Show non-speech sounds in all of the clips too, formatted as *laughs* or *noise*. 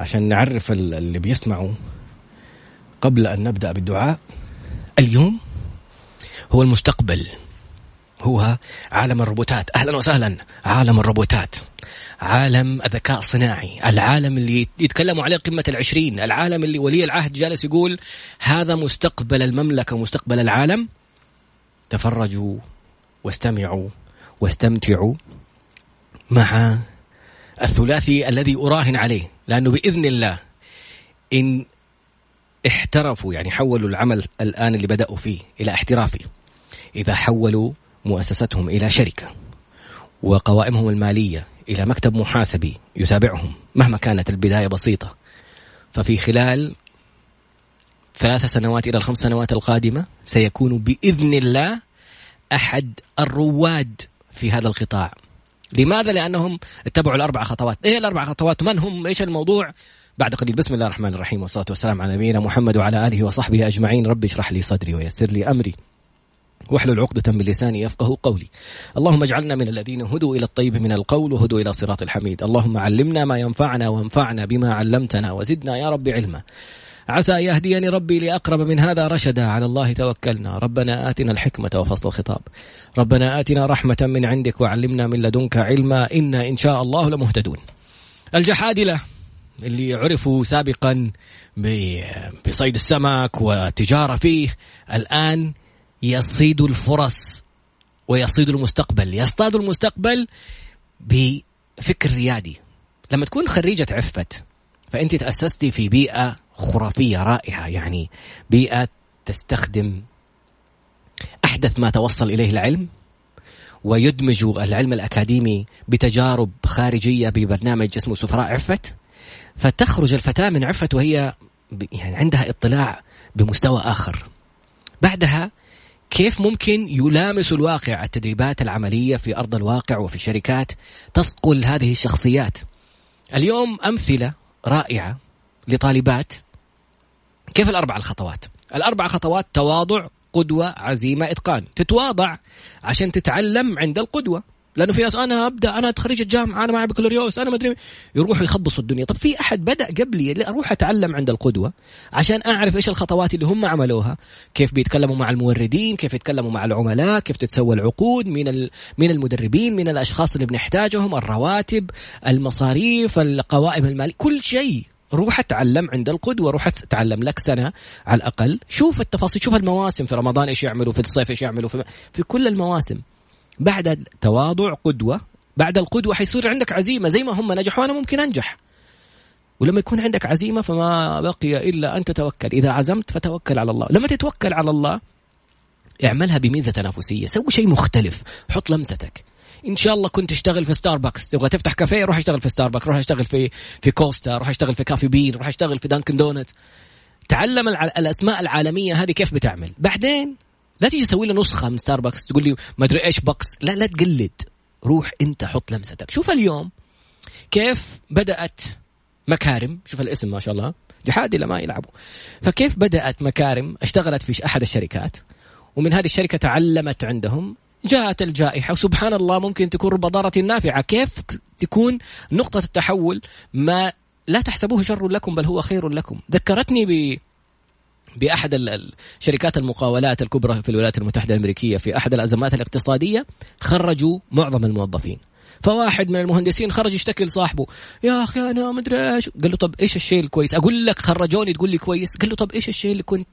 عشان نعرف اللي بيسمعوا قبل أن نبدأ بالدعاء. اليوم هو المستقبل. هو عالم الروبوتات. أهلا وسهلا. عالم الروبوتات. عالم الذكاء الصناعي. العالم اللي يتكلموا عليه قمة العشرين. العالم اللي ولي العهد جالس يقول هذا مستقبل المملكة ومستقبل العالم. تفرجوا واستمعوا واستمتعوا مع الثلاثي الذي أراهن عليه لأنه بإذن الله إن احترفوا يعني حولوا العمل الآن اللي بدأوا فيه إلى احترافي إذا حولوا مؤسستهم إلى شركة وقوائمهم المالية إلى مكتب محاسبي يتابعهم مهما كانت البداية بسيطة. ففي خلال ثلاث سنوات إلى الخمس سنوات القادمة سيكون بإذن الله أحد الرواد في هذا القطاع. لماذا؟ لأنهم اتبعوا الأربع خطوات. إيه الأربع خطوات؟ من هم؟ إيش الموضوع؟ بعد قليل. بسم الله الرحمن الرحيم والصلاة والسلام على نبينا محمد وعلى آله وصحبه أجمعين. رب اشرح لي صدري ويسر لي أمري. واحلل عقدة من لساني يفقه قولي. اللهم اجعلنا من الذين هدوا إلى الطيب من القول وهدوا إلى صراط الحميد. اللهم علمنا ما ينفعنا وانفعنا بما علمتنا وزدنا يا رب علما. عسى يهديني ربي لأقرب من هذا رشدا. على الله توكلنا. ربنا آتنا الحكمة وفصل الخطاب. ربنا آتنا رحمة من عندك وعلمنا من لدنك علما. إنا إن شاء الله لمهتدون. الجحادلة اللي عرفوا سابقا بصيد السمك والتجارة فيه الآن يصيدوا الفرص ويصيدوا المستقبل. يصطادوا المستقبل بفكر ريادي. لما تكون خريجة عفت فأنت تأسستي في بيئة خرافية رائعة. يعني بيئة تستخدم أحدث ما توصل إليه العلم ويدمج العلم الأكاديمي بتجارب خارجية ببرنامج اسمه سفراء عفت فتخرج الفتاة من عفت وهي يعني عندها اطلاع بمستوى آخر. بعدها كيف ممكن يلامس الواقع؟ التدريبات العملية في أرض الواقع وفي الشركات تصقل هذه الشخصيات. اليوم أمثلة رائعة لطالبات كيف الأربع الخطوات؟ الأربع خطوات تواضع قدوة عزيمة إتقان. تتواضع عشان تتعلم عند القدوة. لأنه في ناس أنا أبدأ أنا خريج الجامعة أنا معي بكالوريوس أنا ما أدري يروحوا يخبصوا الدنيا. طب في أحد بدأ قبلي أروح أتعلم عند القدوة عشان أعرف إيش الخطوات اللي هم عملوها. كيف بيتكلموا مع الموردين كيف يتكلموا مع العملاء كيف تتسوى العقود من من المدربين من الأشخاص اللي بنحتاجهم الرواتب المصاريف القوائم المالية كل شيء. روح اتعلم عند القدوة روح اتعلم لك سنة على الأقل. شوف التفاصيل شوف المواسم في رمضان إيش يعملوا في الصيف إيش يعملوا في, في كل المواسم. بعد التواضع قدوة بعد القدوة حيصير عندك عزيمة زي ما هم نجحوا أنا ممكن أنجح. ولما يكون عندك عزيمة فما بقي إلا أن تتوكل. إذا عزمت فتوكل على الله. لما تتوكل على الله اعملها بميزة تنافسية. سوي شيء مختلف. حط لمستك. إن شاء الله كنت تشتغل في ستاربكس تبغى تفتح كافيه؟ روح أشتغل في ستاربكس روح أشتغل في في Costa روح أشتغل في Coffee Bean روح أشتغل في Dunkin' Donuts تعلم الأسماء العالمية هذه كيف بتعمل؟ بعدين لا تيجي تسوي له نسخة من ستاربكس تقول لي ما أدري إيش bucks لا لا تقلد. روح أنت حط لمستك. شوف اليوم كيف بدأت مكارم. شوف الاسم ما شاء الله. جحادي ما يلعبوا. فكيف بدأت مكارم؟ اشتغلت في أحد الشركات. ومن هذه الشركة تعلمت عندهم جاءت الجائحة. وسبحان الله ممكن تكون بضارة نافعة. كيف تكون نقطة التحول؟ ما لا تحسبوه شر لكم بل هو خير لكم. ذكرتني ب بأحد الشركات المقاولات الكبرى في الولايات المتحدة الأمريكية في أحد الأزمات الاقتصادية خرجوا معظم الموظفين. فواحد من المهندسين خرج يشتكي لصاحبه يا أخي أنا ما أدري إيش. قال له طب إيش الشيء الكويس؟ أقول لك خرجوني تقول لي كويس. قال له طب إيش الشيء اللي كنت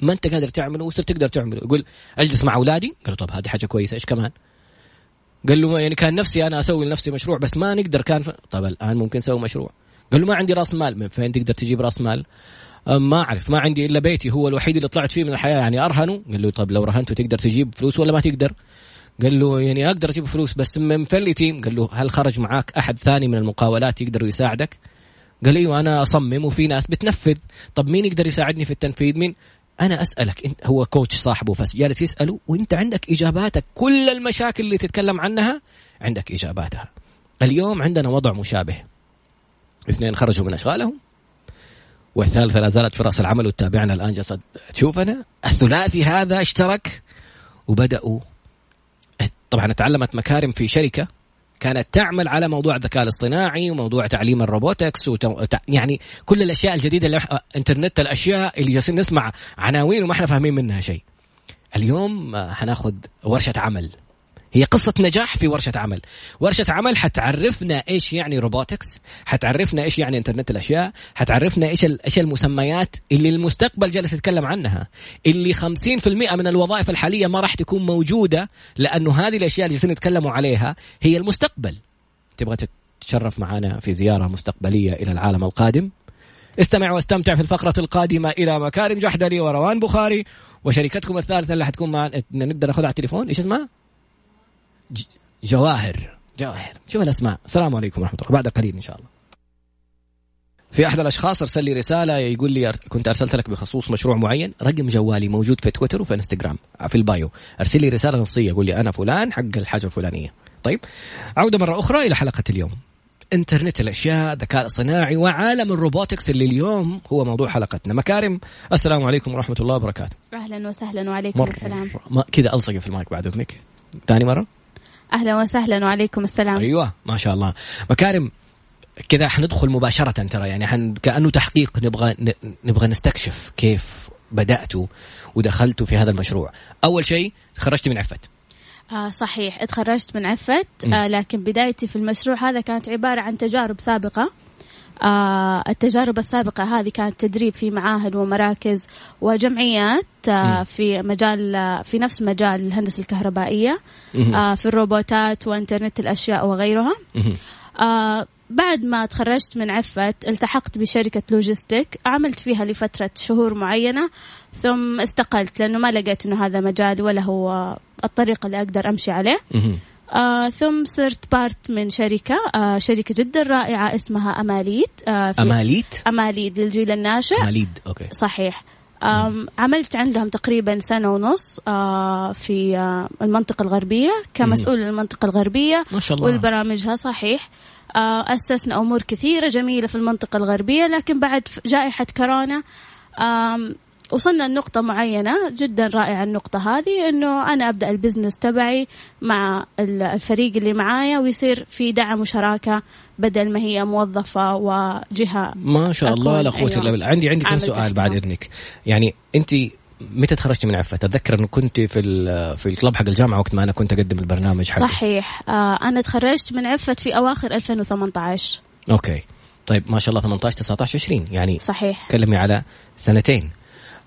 ما انت قادر تعمله وصرت تقدر تعمله. يقول أجلس مع أولادي؟ قال طب هذه حاجة كويسة إيش كمان؟ قال له يعني كان نفسي أنا أسوي لنفسي مشروع بس ما نقدر كان ف... طب الآن ممكن أسوي مشروع. قال له ما عندي رأس مال. من فين تقدر تجيب رأس مال؟ ما أعرف ما عندي إلا بيتي هو الوحيد اللي طلعت فيه من الحياة. يعني أرهنه؟ قال له طب لو رهنته تقدر تجيب فلوس ولا ما تقدر؟ قال له يعني أقدر أجيب فلوس بس تيم. قال له هل خرج معاك أحد ثاني من المقاولات يقدر يساعدك؟ قال إيوه أنا أصمم وفي ناس بتنفذ. طب مين يقدر يساعدني في التنفيذ؟ مين؟ أنا أسألك انت هو كوتش صاحبه بس جالس يسأله وأنت عندك إجاباتك كل المشاكل اللي تتكلم عنها عندك إجاباتها. اليوم عندنا وضع مشابه. اثنين خرجوا من أشغالهم والثالثة لا زالت في رأس العمل وتتابعنا الآن جسد. تشوفنا الثلاثي هذا اشترك وبدأوا. طبعا تعلمت مكارم في شركة كانت تعمل على موضوع الذكاء الاصطناعي وموضوع تعليم ال robotics وتو... يعني كل الأشياء الجديدة اللي إنترنت الأشياء اللي جالسين نسمع عناوين وما إحنا فاهمين منها شيء. اليوم حناخذ ورشة عمل. هي قصة نجاح في ورشة عمل. ورشة عمل حتعرفنا إيش يعني robotics حتعرفنا إيش يعني إنترنت الأشياء حتعرفنا إيش إيش المسميات اللي المستقبل جالس يتكلم عنها. اللي 50% من الوظائف الحالية ما راح تكون موجودة لأنه هذه الأشياء اللي جالسين يتكلموا عليها هي المستقبل. تبغى تتشرف معنا في زيارة مستقبلية إلى العالم القادم؟ استمع واستمتع في الفقرة القادمة إلى مكارم جحدلي وروان بخاري وشركتكم الثالثة اللي حتكون معنا. نقدر ناخذها على التليفون. إيش اسمها؟ جواهر. جواهر. شوف الأسماء. السلام عليكم ورحمة الله. بعد قليل إن شاء الله. في أحد الأشخاص أرسل لي رسالة يقول لي كنت أرسلت لك بخصوص مشروع معين. رقم جوالي موجود في تويتر وفي إنستغرام في ال bio. أرسل لي رسالة نصية يقول لي أنا فلان حق الحاجة الفلانية. طيب. عودة مرة أخرى إلى حلقة اليوم. إنترنت الأشياء الذكاء الصناعي وعالم ال robotics اللي اليوم هو موضوع حلقتنا. مكارم السلام عليكم ورحمة الله وبركاته. أهلا وسهلا وعليكم السلام. كذا ألصق في المايك بعد إذنك. ثاني مرة؟ أهلا وسهلا وعليكم السلام. أيوه ما شاء الله. مكارم كذا حندخل مباشرة ترى يعني حن كأنه تحقيق نبغى نبغى نستكشف كيف بدأتوا ودخلتوا في هذا المشروع. أول شيء تخرجت من عفت. آه صحيح. اتخرجت من عفت آه لكن بدايتي في المشروع هذا كانت عبارة عن تجارب سابقة. التجارب السابقة هذه كانت تدريب في معاهد ومراكز وجمعيات آه في مجال آه في نفس مجال الهندسة الكهربائية آه في الروبوتات وإنترنت الأشياء وغيرها. آه بعد ما تخرجت من عفت التحقت بشركة logistic عملت فيها لفترة شهور معينة ثم استقلت لأنه ما لقيت أنه هذا مجالي ولا هو الطريق اللي أقدر أمشي عليه. آه ثم صرت part من شركة آه شركة جدا رائعة اسمها أماليد آه أماليد؟ أماليد للجيل الناشئ. أماليد okay. صحيح. عملت عندهم تقريبا سنة ونص آه في آه المنطقة الغربية كمسؤول المنطقة الغربية. ما شاء الله. والبرامجها صحيح. آه أسسنا أمور كثيرة جميلة في المنطقة الغربية لكن بعد جائحة كورونا وصلنا لنقطة معينة جدا رائعة النقطة هذه إنه أنا أبدأ البزنس تبعي مع الفريق اللي معايا ويصير في دعم وشراكة بدل ما هي موظفة وجهة ما شاء الله لا قوة الا بالله عندي عندي كم سؤال بعد إذنك. يعني أنت متى تخرجتي من عفة؟ أتذكر انه كنت في في الكلب حق الجامعة وقت ما أنا كنت أقدم البرنامج حقي صحيح. آه أنا تخرجت من عفت في أواخر 2018 okay. طيب ما شاء الله 18 19 20 يعني صحيح. تكلمي على سنتين.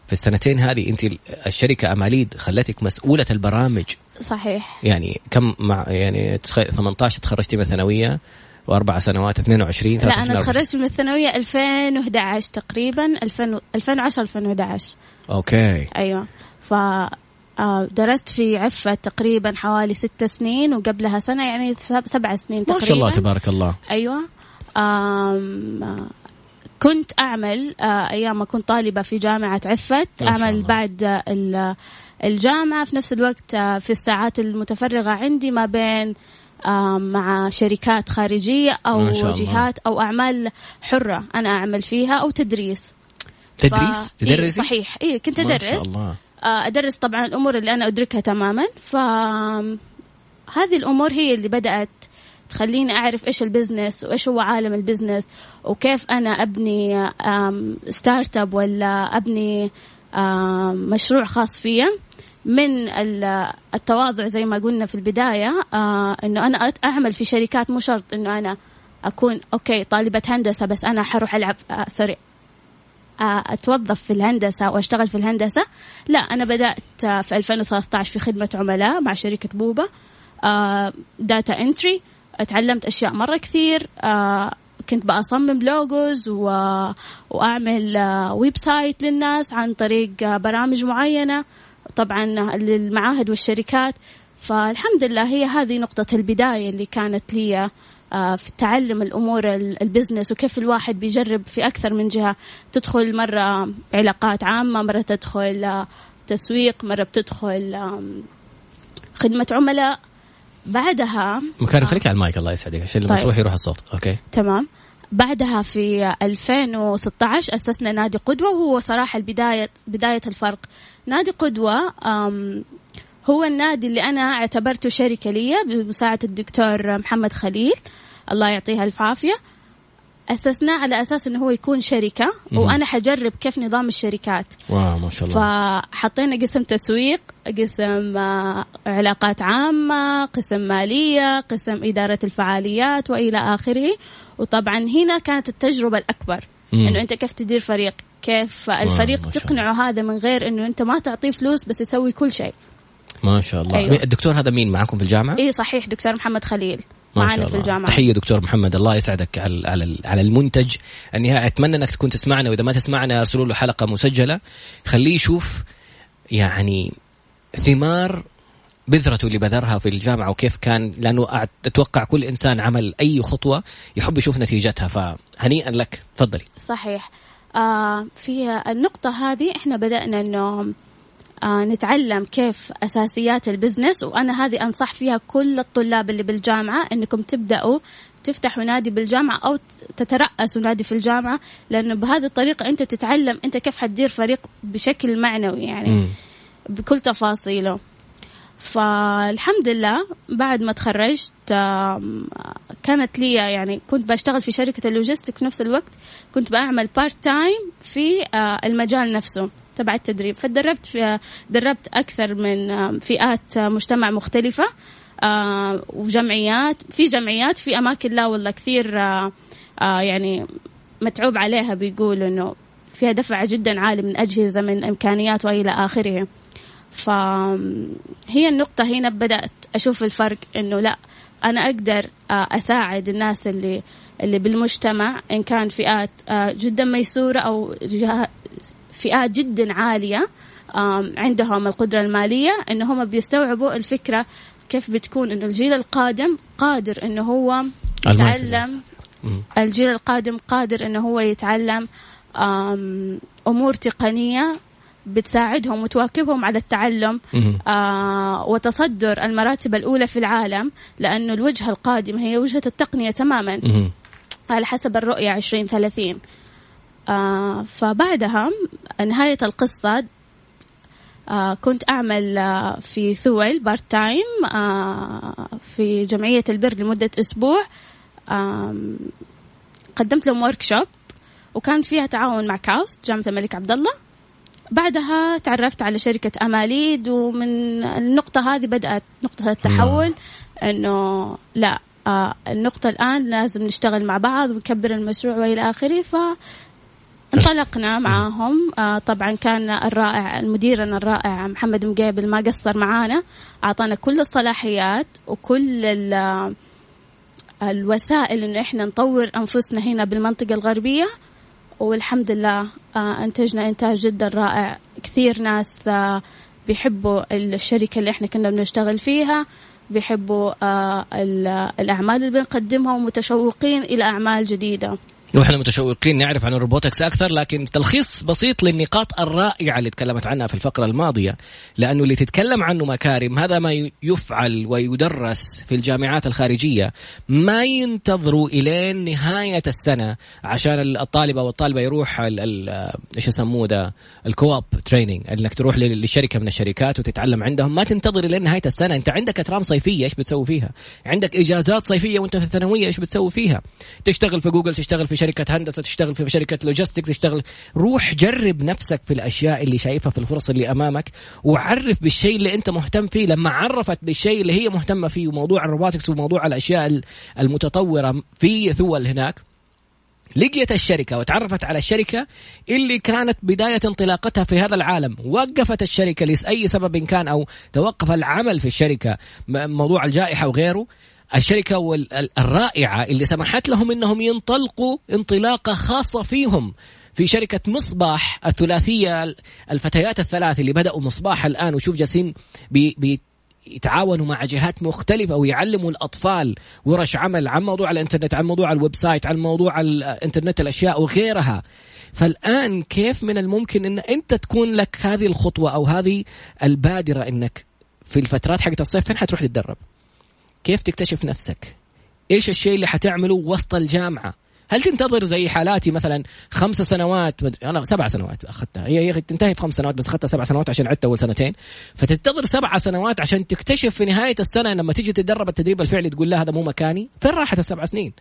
في السنتين هذه أنت الشركة أماليد خلتك مسؤولة البرامج. صحيح. يعني كم مع يعني 18 تخرجتي من الثانويه وأربع سنوات 22 لا أنا تخرجت من الثانوية 2011 تقريبا 2010 2011 okay. أيوه. ف آه، درست في عفة تقريبا حوالي ست سنين وقبلها سنة يعني سبع سنين تقريبا ما شاء الله تبارك الله. أيوة. كنت أعمل آه، أيام ما كنت طالبة في جامعة عفت أعمل بعد الجامعة. في نفس الوقت آه، في الساعات المتفرغة عندي ما بين آه، مع شركات خارجية أو جهات أو أعمال حرة أنا أعمل فيها أو تدريس. تدريس؟ تدرسي؟ إيه صحيح. إيه كنت أدرس ما شاء الله. أدرس طبعا الأمور اللي أنا أدركها تماما. فهذه الأمور هي اللي بدأت تخليني أعرف إيش ال business وإيش هو عالم ال business وكيف أنا أبني startup ولا أبني مشروع خاص فيا. من التواضع زي ما قلنا في البداية آه، إنه أنا أعمل في شركات مو شرط إنه أنا أكون okay طالبة هندسة بس أنا حروح ألعب sorry آه، آه، أتوظف في الهندسة وأشتغل في الهندسة. لا أنا بدأت في 2013 في خدمة عملاء مع شركة بوبا data entry تعلمت أشياء مرة كثير آه كنت بأصمم logos و... وأعمل آه website للناس عن طريق آه برامج معينة طبعا للمعاهد والشركات. فالحمد لله هي هذه نقطة البداية اللي كانت لي في تعلم الأمور ال business وكيف الواحد بيجرب في أكثر من جهة. تدخل مرة علاقات عامة مرة تدخل تسويق مرة بتدخل خدمة عملاء. بعدها مكان خليك على المايك الله يسعدك. عشان لما طيب. تروح يروح الصوت okay؟ تمام. بعدها في 2016 أسسنا نادي قدوة وهو صراحة البداية بداية الفرق. نادي قدوة هو النادي اللي أنا اعتبرته شركة لي بمساعدة الدكتور محمد خليل. الله يعطيها العافيه أسسناه على أساس إنه هو يكون شركة مم. وأنا حجرب كيف نظام الشركات. واو ما شاء الله. فحطينا قسم تسويق قسم آه، علاقات عامة قسم مالية قسم إدارة الفعاليات وإلى آخره. وطبعا هنا كانت التجربة الأكبر. مم. إنه أنت كيف تدير فريق؟ كيف الفريق تقنعه هذا من غير إنه أنت ما تعطيه فلوس بس يسوي كل شيء. ما شاء الله. أيوة. الدكتور هذا مين؟ معكم في الجامعة؟ اي صحيح دكتور محمد خليل. معنا في الجامعة. تحية دكتور محمد الله يسعدك على على على المنتج. النهائي أتمنى أنك تكون تسمعنا وإذا ما تسمعنا ارسلوا له حلقة مسجلة. خليه يشوف يعني ثمار بذرته اللي بذرها في الجامعة وكيف كان لأنه أتوقع كل إنسان عمل أي خطوة يحب يشوف نتيجتها. فهنيئا لك تفضلي. صحيح. آه في النقطة هذه إحنا بدأنا إنه آه نتعلم كيف أساسيات البزنس وأنا هذه أنصح فيها كل الطلاب اللي بالجامعة إنكم تبدأوا تفتحوا نادي بالجامعة أو تترأسوا نادي في الجامعة لأنه بهذه الطريقة أنت تتعلم أنت كيف حتدير فريق بشكل معنوي يعني م. بكل تفاصيله فالحمد لله بعد ما تخرجت كانت لي يعني كنت بشتغل في شركة ال logistic في نفس الوقت كنت بعمل part time في آه، المجال نفسه تبع التدريب. فتدربت في دربت أكثر من فئات مجتمع مختلفة آه، وجمعيات. في جمعيات في أماكن لا والله كثير آه، يعني متعوب عليها بيقولوا إنه فيها دفع جدا عالي من أجهزة من إمكانيات وإلى آخره. فهي النقطة هنا بدأت أشوف الفرق إنه لا أنا أقدر آه، أساعد الناس اللي اللي بالمجتمع إن كان فئات آه، جدا ميسورة أو فئات جدا عالية عندهم القدرة المالية إن هم بيستوعبوا الفكرة كيف بتكون إنه الجيل القادم قادر إنه هو يتعلم الجيل القادم قادر إنه هو يتعلم أمور تقنية بتساعدهم وتواكبهم على التعلم آه وتصدر المراتب الأولى في العالم لأنه الوجهة القادمة هي وجهة التقنية تماما على حسب الرؤية 2030 آه فبعدها نهاية القصة آه كنت أعمل آه في ثول part time آه في جمعية البر لمدة أسبوع. آه قدمت لهم workshop وكان فيها تعاون مع كاوست جامعة الملك عبد الله. بعدها تعرفت على شركة أماليد ومن النقطة هذه بدأت نقطة التحول أنه لا آه النقطة الآن لازم نشتغل مع بعض ونكبر المشروع وإلى آخره. ف انطلقنا معاهم. آه طبعا كان الرائع المديرنا الرائع محمد مقيبل ما قصر معانا أعطانا كل الصلاحيات وكل الوسائل انه إحنا نطور أنفسنا هنا بالمنطقة الغربية. والحمد لله آه، انتجنا إنتاج جدا رائع. كثير ناس آه، بيحبوا الشركة اللي إحنا كنا بنشتغل فيها بيحبوا آه، الأعمال اللي بنقدمها ومتشوقين إلى أعمال جديدة. وإحنا متشوقين نعرف عن الروبوتكس أكثر لكن تلخيص بسيط للنقاط الرائعة اللي تكلمت عنها في الفقرة الماضية. لأنه اللي تتكلم عنه مكارم هذا ما يفعل ويدرس في الجامعات الخارجية. ما ينتظروا الين نهاية السنة عشان الطالب أو الطالبه يروح إيش يسموه ده؟ ال co-op training إنك تروح لشركة من الشركات وتتعلم عندهم. ما تنتظر الين نهاية السنة. أنت عندك أترام صيفية إيش بتسوي فيها؟ عندك إجازات صيفية وأنت في الثانوية إيش بتسوي فيها؟ تشتغل في جوجل تشتغل في شركة هندسة تشتغل في شركة logistic تشتغل. روح جرب نفسك في الأشياء اللي شايفها في الفرص اللي أمامك وعرف بالشيء اللي أنت مهتم فيه. لما عرفت بالشيء اللي هي مهتمة فيه وموضوع ال robotics وموضوع الأشياء المتطورة في ثول هناك لقيت الشركة وتعرفت على الشركة اللي كانت بداية انطلاقتها في هذا العالم. وقفت الشركة لأي سبب كان أو توقف العمل في الشركة موضوع الجائحة وغيره. الشركة الرائعة اللي سمحت لهم إنهم ينطلقوا انطلاقة خاصة فيهم في شركة مصباح الثلاثية الفتيات الثلاث اللي بدأوا مصباح الآن. وشوف جالسين بي يتعاونوا مع جهات مختلفة ويعلموا الأطفال ورش عمل عن موضوع الإنترنت عن موضوع ال website عن موضوع الإنترنت الأشياء وغيرها. فالآن كيف من الممكن أن أنت تكون لك هذه الخطوة أو هذه البادرة أنك في الفترات حقت الصيف فين حتروح تتدرب؟ كيف تكتشف نفسك؟ إيش الشيء اللي حتعمله وسط الجامعة؟ هل تنتظر زي حالاتي مثلا خمس سنوات؟ أنا سبع سنوات أخذتها. هي هي تنتهي في خمس سنوات بس أخذتها سبع سنوات عشان عدت أول سنتين. فتنتظر سبع سنوات عشان تكتشف في نهاية السنة لما تيجي تتدرب التدريب الفعلي تقول لا هذا مو مكاني. فين راحت السبع سنين؟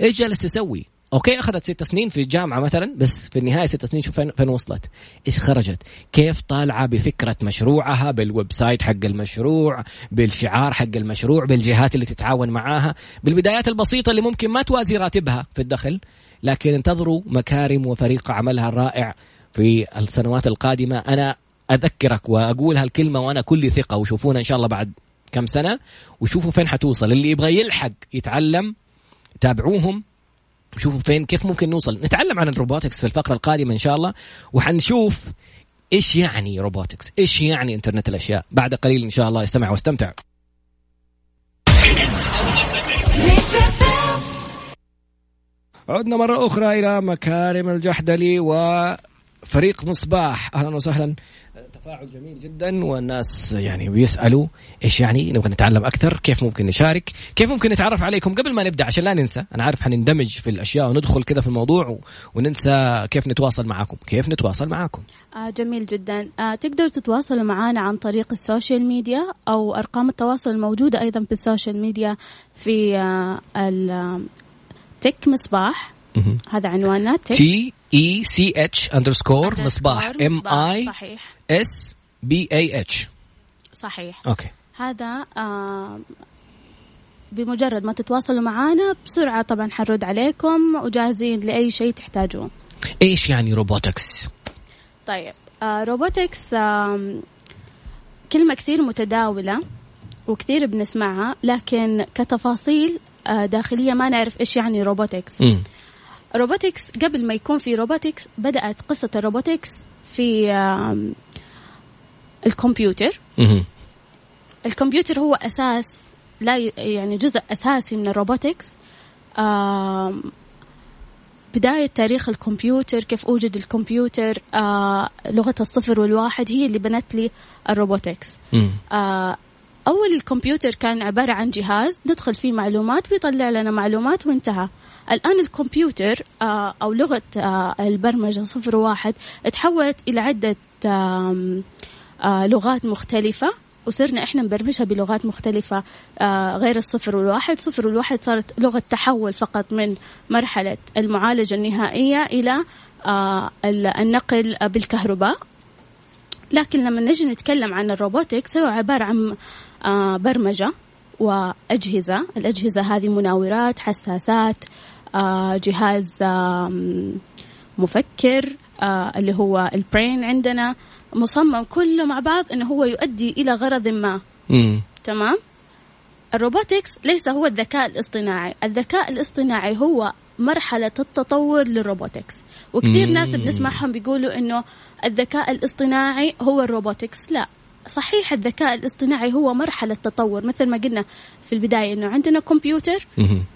إيش جالس تسوي؟ okay أخذت ست سنين في الجامعة مثلا بس في النهاية ست سنين شوف فين, وصلت. إيش خرجت؟ كيف طالعة بفكرة مشروعها بال website حق المشروع بالشعار حق المشروع بالجهات اللي تتعاون معاها بالبدايات البسيطة اللي ممكن ما توازي راتبها في الدخل لكن انتظروا مكارم وفريق عملها الرائع في السنوات القادمة. أنا أذكرك وأقول هالكلمة وأنا كل ثقة وشوفونا إن شاء الله بعد كم سنة وشوفوا فين حتوصل. اللي يبغى يلحق يتعلم تابعوهم. شوفوا فين كيف ممكن نوصل. نتعلم عن ال robotics في الفقرة القادمة إن شاء الله وحنشوف إيش يعني robotics إيش يعني إنترنت الأشياء. بعد قليل إن شاء الله استمع واستمتع. عدنا مرة أخرى إلى مكارم الجحدلي وفريق مصباح. أهلا وسهلا. تفاعل جميل جدا والناس يعني بيسألوا إيش يعني نبغى نتعلم أكثر كيف ممكن نشارك كيف ممكن نتعرف عليكم. قبل ما نبدأ عشان لا ننسى أنا عارف حنندمج في الأشياء وندخل كذا في الموضوع وننسى كيف نتواصل معاكم. كيف نتواصل معاكم؟ آه جميل جدا. آه تقدروا تتواصلوا معنا عن طريق ال social media أو أرقام التواصل الموجودة أيضا في ال social media في آه ال Tech مصباح. هذا عنواننا T E C H underscore مصباح. M I S B A H صحيح. okay. هذا آه بمجرد ما تتواصلوا معنا بسرعة طبعا حنرد عليكم وجاهزين لأي شيء تحتاجوه إيش يعني robotics؟ طيب آه robotics آه كلمة كثير متداولة وكثير بنسمعها لكن كتفاصيل آه داخلية ما نعرف إيش يعني robotics م. robotics قبل ما يكون في robotics بدأت قصة ال robotics في الكمبيوتر. الكمبيوتر هو أساس لا يعني جزء أساسي من ال robotics. بداية تاريخ الكمبيوتر كيف أوجد الكمبيوتر آه لغة الصفر والواحد هي اللي بنت لي الروبوتكس. آه أول الكمبيوتر كان عبارة عن جهاز ندخل فيه معلومات بيطلع لنا معلومات وانتهى. الآن الكمبيوتر آه، أو لغة آه، البرمجة صفر واحد تحولت إلى عدة آه، لغات مختلفة. وصرنا إحنا نبرمجها بلغات مختلفة غير الصفر والواحد، صفر والواحد صارت لغة تحول فقط من مرحلة المعالجة النهائية إلى النقل بالكهرباء. لكن لما نجي نتكلم عن ال robotics هو عبارة عن برمجة وأجهزة، الأجهزة هذه مناورات، حساسات، آه، جهاز مفكر آه، اللي هو ال brain عندنا. مصمم كله مع بعض إنه هو يؤدي إلى غرض ما. مم. تمام؟ ال robotics ليس هو الذكاء الاصطناعي. الذكاء الاصطناعي هو مرحلة التطور لل robotics. وكثير مم. ناس بنسمعهم بيقولوا إنه الذكاء الاصطناعي هو ال robotics. لا. صحيح الذكاء الاصطناعي هو مرحلة تطور مثل ما قلنا في البداية أنه عندنا كمبيوتر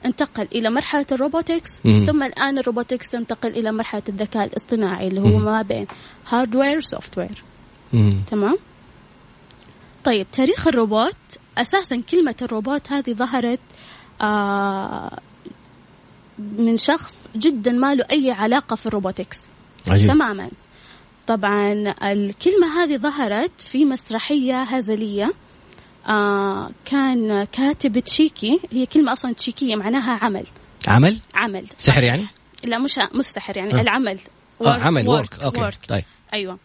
انتقل إلى مرحلة ال robotics ثم الآن ال robotics تنتقل إلى مرحلة الذكاء الاصطناعي اللي هو ما بين hardware software تمام؟ طيب تاريخ الروبوت أساسا كلمة الروبوت هذه ظهرت آه من شخص جدا ما له أي علاقة في ال robotics. عجيب. تماما. طبعا الكلمة هذه ظهرت في مسرحية هزلية آه كان كاتب تشيكي هي كلمة أصلا تشيكية معناها عمل عمل؟ عمل سخرة يعني؟ لا مش مش سخرة يعني آه. العمل آه عمل work أوكي work. طيب أيوه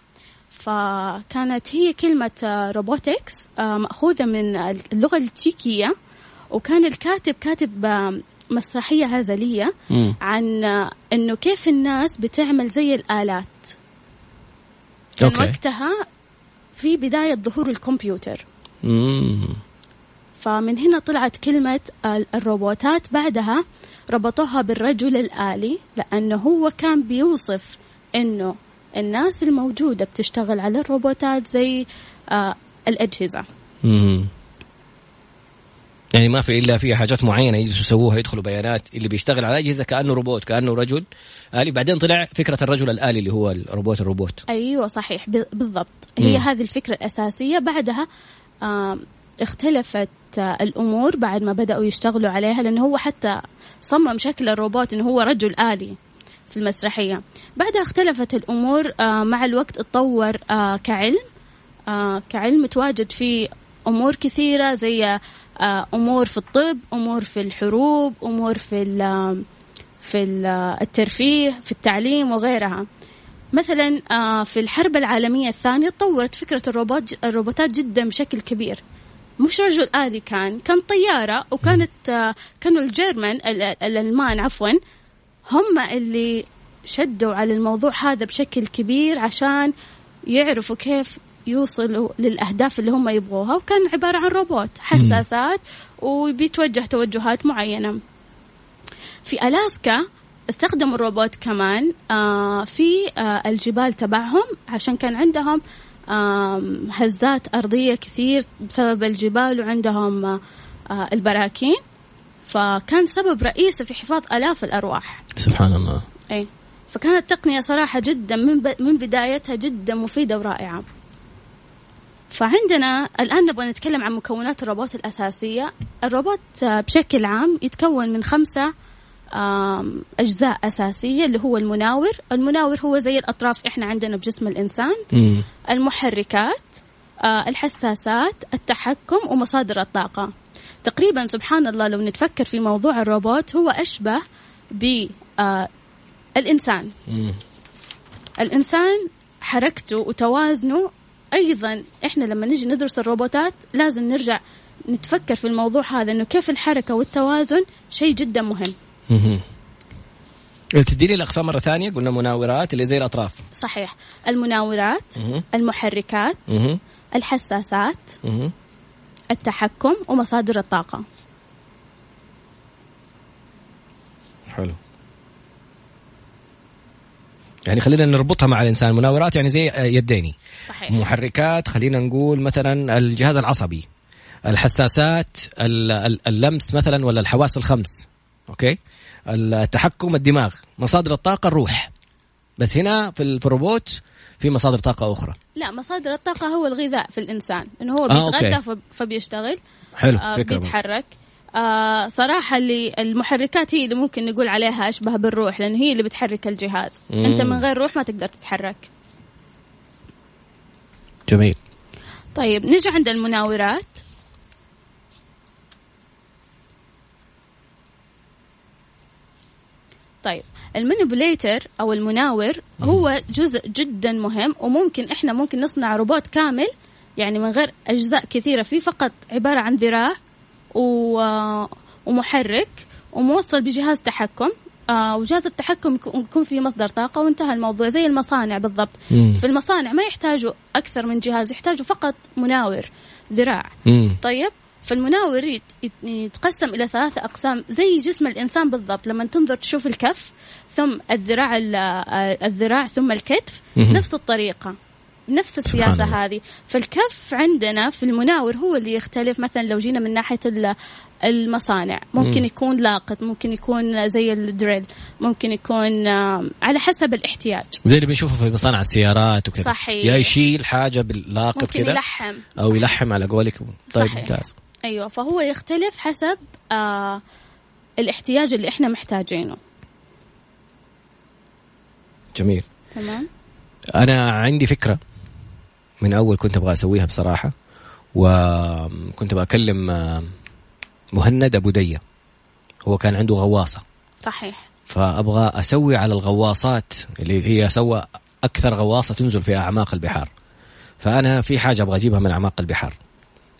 فكانت هي كلمة robotics آه مأخوذة من اللغة التشيكية وكان الكاتب كاتب آه، مسرحية هزلية. عن آه، إنه كيف الناس بتعمل زي الآلات كان okay. وقتها في بداية ظهور الكمبيوتر مم. فمن هنا طلعت كلمة الروبوتات بعدها ربطوها بالرجل الآلي لأنه هو كان بيوصف أنه الناس الموجودة بتشتغل على الروبوتات زي آه الأجهزة مم. يعني ما في إلا في حاجات معينة يجلسوا يسووها يدخلوا بيانات اللي بيشتغل على أجهزة كأنه روبوت كأنه رجل آلي. بعدين طلع فكرة الرجل الآلي اللي هو الروبوت الروبوت. أيوه صحيح بالضبط. هي م. هذه الفكرة الأساسية. بعدها اختلفت الأمور بعد ما بدأوا يشتغلوا عليها لأنه هو حتى صمم شكل الروبوت إنه هو رجل آلي في المسرحية. بعدها اختلفت الأمور آه، مع الوقت اتطور آه، كعلم. آه، كعلم تواجد فيه أمور كثيرة زي أمور في الطب أمور في الحروب أمور في في الترفيه في التعليم وغيرها. مثلا في الحرب العالمية الثانية تطورت فكرة الروبوت الروبوتات جدا بشكل كبير. مش رجل آلي كان كان طيارة وكانت كانوا الجيرمان الألمان عفوا هم اللي شدوا على الموضوع هذا بشكل كبير عشان يعرفوا كيف يوصلوا للأهداف اللي هم يبغوها وكان عبارة عن روبوت حساسات وبيتوجه توجهات معينة. في ألاسكا استخدموا الروبوت كمان آه في آه الجبال تبعهم عشان كان عندهم هزات أرضية كثير بسبب الجبال وعندهم آه البراكين. فكان سبب رئيسي في حفاظ آلاف الأرواح. سبحان الله. أي فكانت تقنية صراحة جدا من, ب... من بدايتها جدا مفيدة ورائعة. فعندنا الآن نبغى نتكلم عن مكونات الروبوت الأساسية. الروبوت بشكل عام يتكون من خمسة أجزاء أساسية اللي هو المناور. المناور هو زي الأطراف إحنا عندنا بجسم الإنسان. م. المحركات آه، الحساسات التحكم ومصادر الطاقة. تقريبا سبحان الله لو نتفكر في موضوع الروبوت هو أشبه بالإنسان آه، الإنسان حركته وتوازنه أيضا إحنا لما نجي ندرس الروبوتات لازم نرجع نتفكر في الموضوع هذا إنه كيف الحركة والتوازن شيء جدا مهم. تديني الأقسام مرة ثانية قلنا مناورات اللي زي الأطراف. صحيح. المناورات المحركات الحساسات التحكم ومصادر الطاقة. حلو. يعني خلينا نربطها مع الإنسان. مناورات يعني زي يديني صحيح. محركات خلينا نقول مثلا الجهاز العصبي الحساسات اللمس مثلا ولا الحواس الخمس أوكي؟ التحكم الدماغ مصادر الطاقة الروح. بس هنا في الروبوت في مصادر طاقة أخرى. لا مصادر الطاقة هو الغذاء في الإنسان. إنه هو آه، بيتغذى آه فبيشتغل حلو آه فكرة بيتحرك. آه صراحة اللي المحركات هي اللي ممكن نقول عليها أشبه بالروح لأنه هي اللي بتحرك الجهاز. مم. أنت من غير روح ما تقدر تتحرك. جميل. طيب نجي عند المناورات. طيب المانيبوليتر أو المناور هو جزء جدا مهم وممكن إحنا ممكن نصنع روبوت كامل يعني من غير أجزاء كثيرة فيه فقط عبارة عن ذراع. ومحرك وموصل بجهاز تحكم. آه وجهاز التحكم يكون فيه مصدر طاقة وانتهى الموضوع زي المصانع بالضبط. مم. في المصانع ما يحتاجوا أكثر من جهاز يحتاجوا فقط مناور ذراع. مم. طيب فالمناور يتقسم إلى ثلاثة أقسام زي جسم الإنسان بالضبط. لما تنظر تشوف الكف ثم الذراع الذراع ثم الكتف نفس الطريقة. نفس السياسة هذه. فالكف عندنا في المناور هو اللي يختلف. مثلا لو جينا من ناحية المصانع ممكن يكون لاقط ممكن يكون زي الدريل ممكن يكون على حسب الاحتياج. زي اللي بنشوفه في مصانع السيارات وكذا. صحيح. يا يشيل حاجة باللاقط كذا يلحم. أو صحيح. يلحم على قولك. طيب ممتاز. أيوه فهو يختلف حسب آه الاحتياج اللي إحنا محتاجينه. جميل. تمام. أنا عندي فكرة. من أول كنت أبغى أسويها بصراحة وكنت بكلم آه، مهند أبو دية. هو كان عنده غواصة. صحيح. فأبغى أسوي على الغواصات اللي هي سوى أكثر غواصة تنزل في أعماق البحار. فأنا في حاجة أبغى أجيبها من أعماق البحار.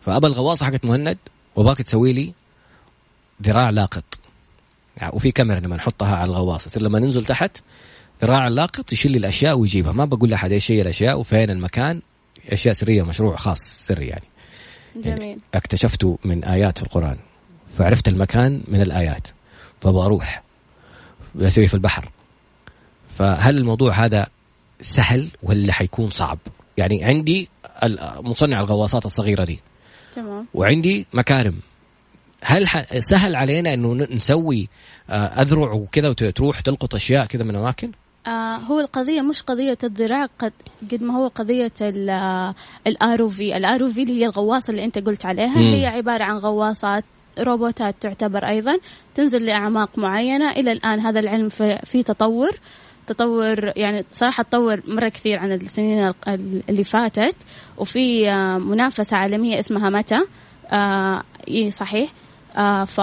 فأبى الغواصة حقت مهند وباك تسوي لي ذراع لاقط. يعني وفي كاميرا لما نحطها على الغواصة. يصير لما ننزل تحت ذراع اللاقط يشيل الأشياء ويجيبها. ما بقول لأحد إيش هي الأشياء وفين المكان. أشياء سرية مشروع خاص سري يعني. جميل. يعني اكتشفته من آيات في القرآن فعرفت المكان من الآيات فأبغى أروح بسوي في البحر. فهل الموضوع هذا سهل ولا حيكون صعب؟ يعني عندي مصنع الغواصات الصغيرة دي. تمام. وعندي مكارم. هل سهل علينا إنه نسوي آه، أذرع وكذا وتروح تلقط أشياء كذا من أماكن؟ آه هو القضية مش قضية الذراع قد قد ما هو قضية الار في الار في اللي هي الغواصة اللي انت قلت عليها مم. هي عبارة عن غواصات روبوتات تعتبر أيضا تنزل لأعماق معينة. إلى الآن هذا العلم في, في تطور. تطور يعني صراحة تطور مرة كثير عن السنين اللي فاتت. وفي آه، منافسة عالمية اسمها متى آه إيه صحيح. آه ف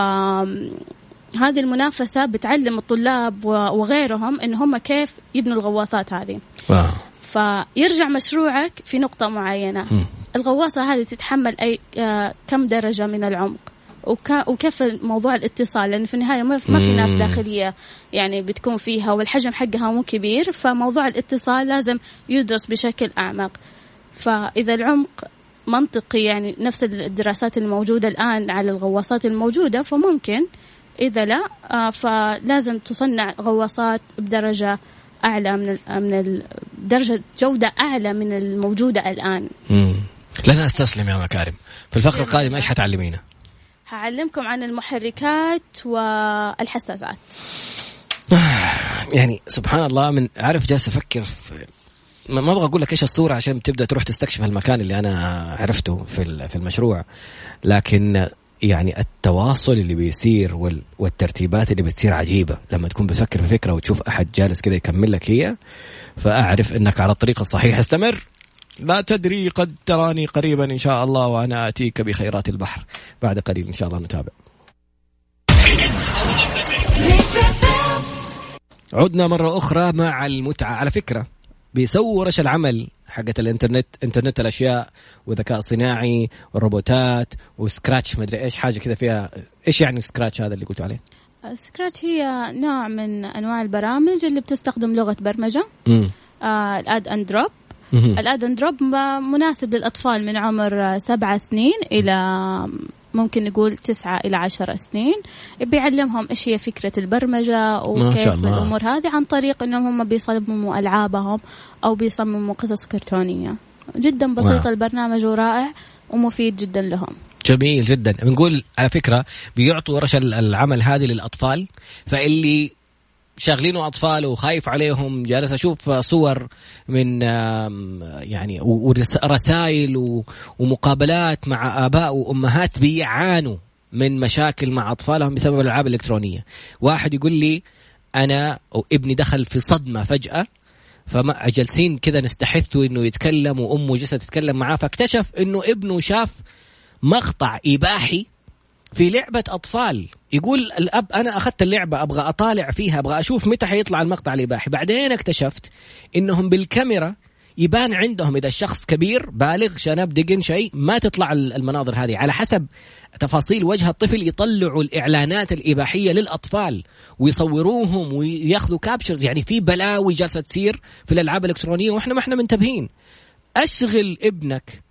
هذه المنافسة بتعلم الطلاب وغيرهم إن هم كيف يبنوا الغواصات هذه. واو. فيرجع مشروعك في نقطة معينة. م. الغواصة هذه تتحمل أي آه كم درجة من العمق؟ وكيف موضوع الاتصال؟ لأن في النهاية ما في ناس داخلية يعني بتكون فيها والحجم حقها مو كبير فموضوع الاتصال لازم يدرس بشكل أعمق. فإذا العمق منطقي يعني نفس الدراسات الموجودة الآن على الغواصات الموجودة فممكن إذا لا آه، فلازم تصنع غواصات بدرجة أعلى من من درجة جودة أعلى من الموجودة الآن. امم لن أستسلم يا مكارم. في الفقرة القادمة إيش حتعلمينا؟ هعلمكم عن المحركات والحساسات. يعني سبحان الله من عارف جالس أفكر في ما أبغى أقول لك إيش الصورة عشان تبدأ تروح تستكشف المكان اللي أنا عرفته في في المشروع لكن يعني التواصل اللي بيصير والترتيبات اللي بتصير عجيبة. لما تكون بتفكر في فكرة وتشوف أحد جالس كذا يكمل لك هي فأعرف إنك على الطريق الصحيح. استمر. لا تدري قد تراني قريبا إن شاء الله وأنا آتيك بخيرات البحر. بعد قليل إن شاء الله نتابع. عدنا مرة أخرى مع المتعة. على فكرة بيسووا ورش العمل حقت الانترنت انترنت الأشياء والذكاء الصناعي والروبوتات و Scratch ما أدري إيش حاجة كذا فيها. إيش يعني Scratch هذا اللي قلت عليه؟ Scratch هي نوع من أنواع البرامج اللي بتستخدم لغة برمجة. آه ال drag and drop. ال drag and drop مناسب للأطفال من عمر سبعة سنين إلى ممكن نقول تسعة إلى عشر سنين. بيعلمهم إيش هي فكرة البرمجة وكيف الأمور هذه عن طريق أنهم هم بيصمموا ألعابهم أو بيصمموا قصص كرتونية. جدا بسيط. البرنامج ورائع ومفيد جدا لهم. جميل جدا. بنقول على فكرة بيعطوا ورش العمل هذه للأطفال فاللي شاغلينه أطفال وخايف عليهم. جالس أشوف صور من يعني ورسائل ومقابلات مع آباء وأمهات بيعانوا من مشاكل مع أطفالهم بسبب الألعاب الإلكترونية. واحد يقول لي أنا ابني دخل في صدمة فجأة فما جالسين كذا نستحث إنه يتكلم وأمه جلست تتكلم معاه فاكتشف إنه ابنه شاف مقطع إباحي في لعبة أطفال. يقول الأب أنا أخذت اللعبة أبغى أطالع فيها أبغى أشوف متى حيطلع المقطع الإباحي بعدين اكتشفت إنهم بالكاميرا يبان عندهم إذا الشخص كبير بالغ شنب دقن شيء ما تطلع المناظر هذه. على حسب تفاصيل وجه الطفل يطلعوا الإعلانات الإباحية للأطفال ويصوروهم وياخذوا كابشرز يعني في بلاوي جالسة تصير في الألعاب الإلكترونية وإحنا ما إحنا منتبهين. أشغل ابنك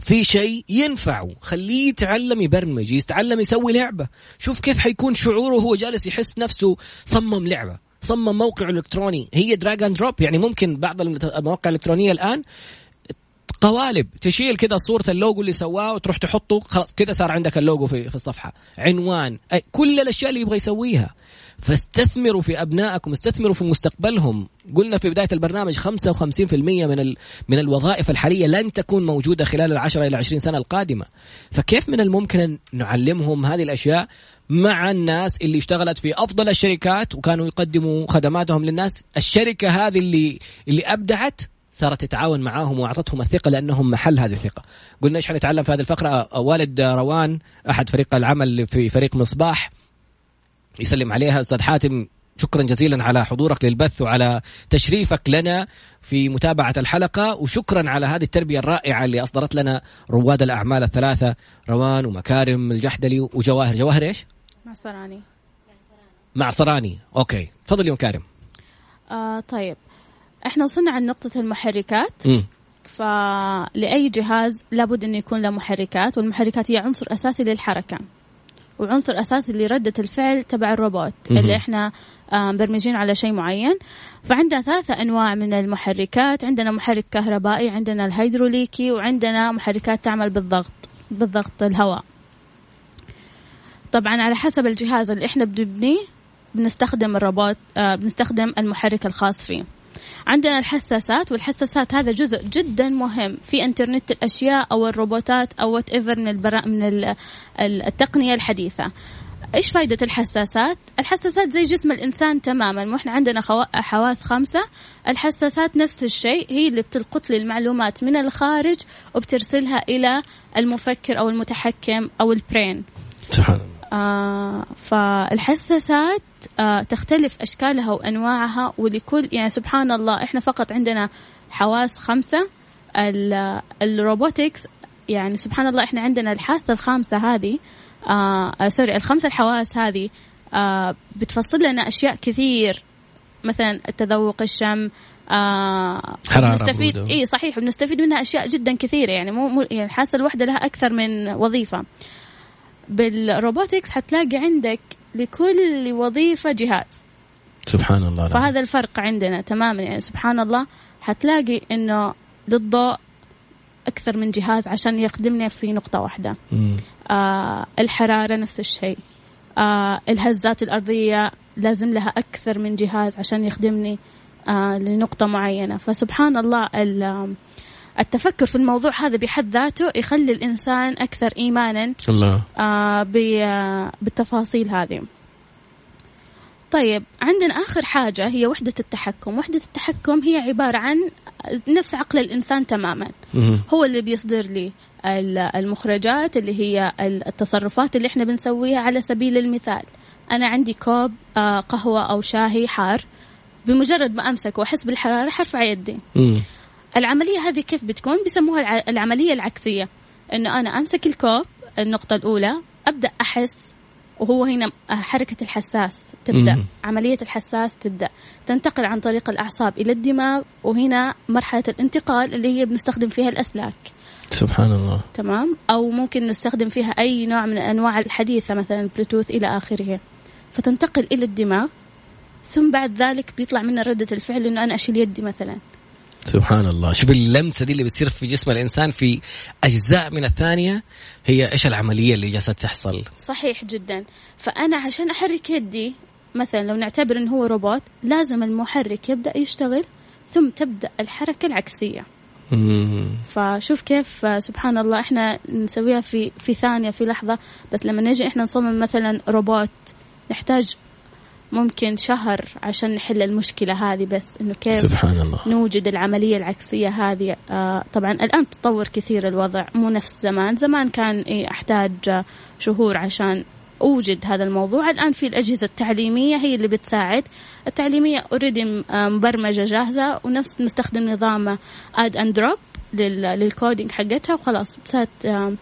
في شيء ينفعه. خليه يتعلم يبرمج يتعلم يسوي لعبة. شوف كيف حيكون شعوره وهو جالس يحس نفسه صمم لعبة صمم موقع الكتروني هي drag and drop يعني ممكن بعض المواقع الإلكترونية الآن قوالب تشيل كذا صورة اللوجو اللي سواه وتروح تحطه خلاص كذا صار عندك اللوجو في, في الصفحة. عنوان أي كل الأشياء اللي يبغى يسويها. فاستثمروا في أبنائكم استثمروا في مستقبلهم. قلنا في بداية البرنامج 55% من ال... من الوظائف الحالية لن تكون موجودة خلال العشرة إلى 20 سنة القادمة. فكيف من الممكن أن نعلمهم هذه الأشياء مع الناس اللي اشتغلت في أفضل الشركات وكانوا يقدموا خدماتهم للناس؟ الشركة هذه اللي اللي أبدعت صارت تتعاون معاهم وأعطتهم الثقة لأنهم محل هذه الثقة. قلنا إيش حنتعلم في هذه الفقرة؟ والد روان أحد فريق العمل في فريق مصباح يسلم عليها. أستاذ حاتم شكرا جزيلا على حضورك للبث وعلى تشريفك لنا في متابعة الحلقة وشكرا على هذه التربية الرائعة اللي أصدرت لنا رواد الأعمال الثلاثة روان ومكارم الجحدلي وجواهر. جواهر إيش؟ معصراني معصراني أوكي. تفضل يا مكارم. آه طيب. إحنا وصلنا عن نقطة المحركات. م. فلأي جهاز لابد أن يكون له محركات والمحركات هي عنصر أساسي للحركة وعنصر أساسي لردة الفعل تبع الروبوت اللي إحنا مبرمجين على شيء معين. فعندنا ثلاثة أنواع من المحركات عندنا محرك كهربائي عندنا الهيدروليكي وعندنا محركات تعمل بالضغط بالضغط الهواء. طبعا على حسب الجهاز اللي إحنا بنبنيه بنستخدم الروبوت آه بنستخدم المحرك الخاص فيه. عندنا الحساسات والحساسات هذا جزء جدا مهم في إنترنت الأشياء أو الروبوتات أو whatever من البرا من التقنية الحديثة إيش فائدة الحساسات؟ الحساسات زي جسم الإنسان تماما وإحنا عندنا حواس خمسة، الحساسات نفس الشيء هي اللي بتلقط لي المعلومات من الخارج وبترسلها إلى المفكر أو المتحكم أو البرين. سبحان الله. آه فالحساسات آه تختلف أشكالها وأنواعها ولكل يعني سبحان الله إحنا فقط عندنا حواس خمسة. ال robotics يعني سبحان الله إحنا عندنا الحاسة الخامسة هذه آه, sorry الخمسة الحواس هذه آه بتفصل لنا أشياء كثير. مثلا التذوق الشم آه حرارة بنستفيد إي صحيح بنستفيد منها أشياء جدا كثيرة يعني مو, مو يعني الحاسة الواحدة لها أكثر من وظيفة. بال robotics حتلاقي عندك لكل وظيفة جهاز. سبحان الله فهذا الفرق عندنا تماما يعني سبحان الله حتلاقي إنه للضوء أكثر من جهاز عشان يخدمنا في نقطة واحدة. آه الحرارة نفس الشيء. آه الهزات الأرضية لازم لها أكثر من جهاز عشان يخدمني آه لنقطة معينة. فسبحان الله التفكر في الموضوع هذا بحد ذاته يخلي الإنسان أكثر إيمانا الله. آه بالتفاصيل هذه. طيب عندنا آخر حاجة هي وحدة التحكم. وحدة التحكم هي عبارة عن نفس عقل الإنسان تماما. هو اللي بيصدر لي المخرجات اللي هي التصرفات اللي إحنا بنسويها على سبيل المثال. أنا عندي كوب آه، قهوة أو شاهي حار بمجرد ما أمسك وأحس بالحرارة حرفع يدي. العملية هذه كيف بتكون؟ بيسموها العملية العكسية. إنه أنا أمسك الكوب النقطة الأولى أبدأ أحس وهو هنا حركة الحساس تبدأ. مم. عملية الحساس تبدأ. تنتقل عن طريق الأعصاب إلى الدماغ وهنا مرحلة الانتقال اللي هي بنستخدم فيها الأسلاك. سبحان الله. تمام؟ أو ممكن نستخدم فيها أي نوع من أنواع الحديثة مثلا بلوتوث إلى آخره. فتنتقل إلى الدماغ ثم بعد ذلك بيطلع منها ردة الفعل إنه أنا أشيل يدي مثلا. سبحان الله. شوف اللمسة دي اللي بتصير في جسم الإنسان في أجزاء من الثانية هي إيش العملية اللي جالسة تحصل؟ صحيح جدا. فأنا عشان أحرك يدي مثلا لو نعتبر إنه هو روبوت لازم المحرك يبدأ يشتغل ثم تبدأ الحركة العكسية. فشوف كيف سبحان الله إحنا نسويها في في ثانية في لحظة. بس لما نجي إحنا نصمم مثلا روبوت نحتاج ممكن شهر عشان نحل المشكلة هذه بس إنه كيف سبحان الله. نوجد العملية العكسية هذه؟ آه طبعا الآن تطور كثير الوضع مو نفس زمان. زمان كان إيه أحتاج شهور عشان أوجد هذا الموضوع. الآن في الأجهزة التعليمية هي اللي بتساعد. التعليمية already آه، مبرمجة جاهزة ونفس نستخدم نظام drag and drop لل coding حقتها وخلاص صارت آه،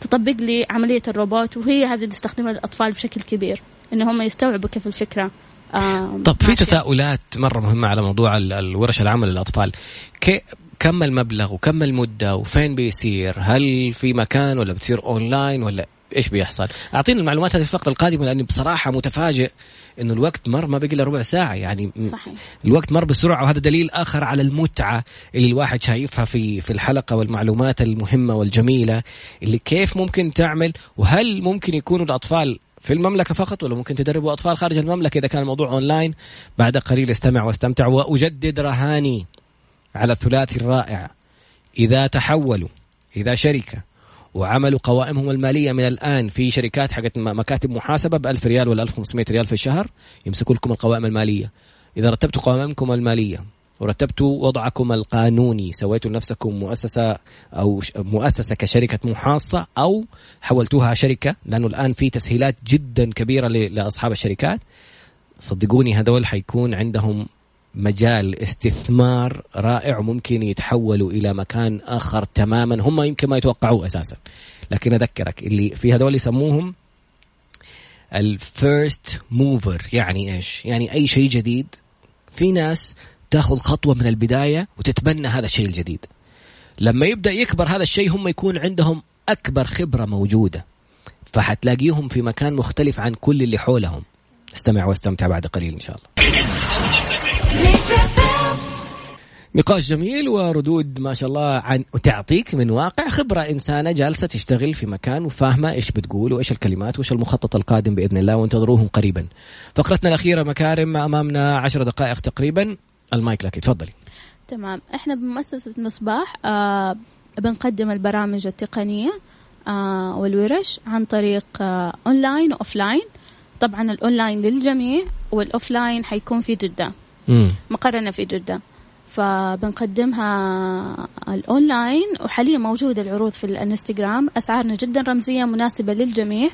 تطبق لي عملية الروبوت وهي هذه اللي تستخدمها الأطفال بشكل كبير. إن هم يستوعبوا كيف الفكرة. طب في تساؤلات مرة مهمة على موضوع الورش العمل للاطفال كم المبلغ وكم المدة وفين بيصير؟ هل في مكان ولا بتصير اونلاين ولا إيش بيحصل؟ اعطينا المعلومات هذه في الفقره القادمه لأني بصراحة متفاجئ إنه الوقت مر ما بقي إلا ربع ساعة. يعني صحيح. الوقت مر بسرعة وهذا دليل آخر على المتعة اللي الواحد شايفها في في الحلقة والمعلومات المهمة والجميلة اللي كيف ممكن تعمل وهل ممكن يكونوا الأطفال في المملكة فقط ولا ممكن تدربوا أطفال خارج المملكة إذا كان الموضوع أونلاين بعد قليل استمع واستمتع وأجدد رهاني على الثلاثي الرائع. إذا تحولوا إذا شركة وعملوا قوائمهم المالية من الآن في شركات حقت مكاتب محاسبة ب 1000 ريال ولا 1500 ريال في الشهر يمسكوا لكم القوائم المالية. إذا رتبتوا قوائمكم المالية ورتبتوا وضعكم القانوني. سويتوا لنفسكم مؤسسة أو مؤسسة كشركة محاصة أو حولتوها شركة. لأنه الآن في تسهيلات جدا كبيرة لأصحاب الشركات. صدقوني هذول حيكون عندهم مجال استثمار رائع وممكن يتحولوا إلى مكان آخر تماما. هم يمكن ما يتوقعوه أساسا. لكن أذكرك اللي في هذول يسموهم الفيرست موفر يعني إيش؟ يعني أي شيء جديد. في ناس تاخذ خطوة من البداية وتتبنى هذا الشيء الجديد. لما يبدأ يكبر هذا الشيء هم يكون عندهم أكبر خبرة موجودة. فحتلاقيهم في مكان مختلف عن كل اللي حولهم. استمع واستمتع بعد قليل إن شاء الله. نقاش جميل وردود ما شاء الله عن وتعطيك من واقع خبرة. إنسانة جالسة تشتغل في مكان وفاهمة إيش بتقول وإيش الكلمات وإيش المخطط القادم بإذن الله وانتظروهم قريبا. فقرتنا الأخيرة مكارم أمامنا عشر دقائق تقريبا. المايك لك تفضلي. تمام. إحنا بمؤسسة مصباح آه بنقدم البرامج التقنية آه والورش عن طريق آه online و offline طبعا الاونلاين للجميع وال offline حيكون في جدة. مقرنا في جدة. فبنقدمها الاونلاين وحاليا موجودة العروض في الانستغرام. أسعارنا جدا رمزية مناسبة للجميع.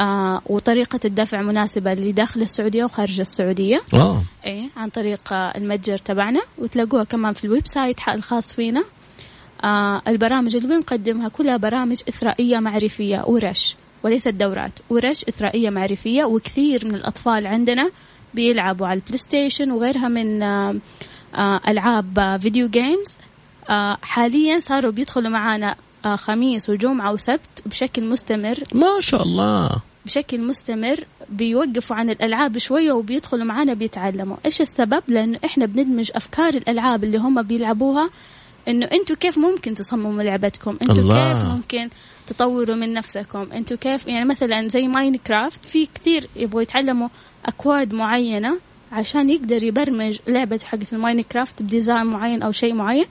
آه وطريقة الدفع مناسبة لداخل السعودية وخارج السعودية. أوه. إيه عن طريق المتجر تبعنا وتلاقوها كمان في ال website الخاص فينا. آه البرامج اللي بنقدمها كلها برامج إثرائية معرفية ورش. وليست دورات ورش إثرائية معرفية وكثير من الأطفال عندنا بيلعبوا على ال PlayStation وغيرها من آه آه ألعاب video games. آه حاليا صاروا بيدخلوا معانا آه خميس وجمعة وسبت بشكل مستمر. ما شاء الله. بشكل مستمر بيوقفوا عن الألعاب شوية وبيدخلوا معانا بيتعلموا. إيش السبب؟ لأنه إحنا بندمج أفكار الألعاب اللي هم بيلعبوها. إنه أنتم كيف ممكن تصمموا لعبتكم؟ أنتم كيف ممكن تطوروا من نفسكم؟ أنتم كيف؟ يعني مثلا زي Minecraft في كثير يبغوا يتعلموا أكواد معينة عشان يقدر يبرمج لعبة حقت ال Minecraft ب design معين أو شيء معين.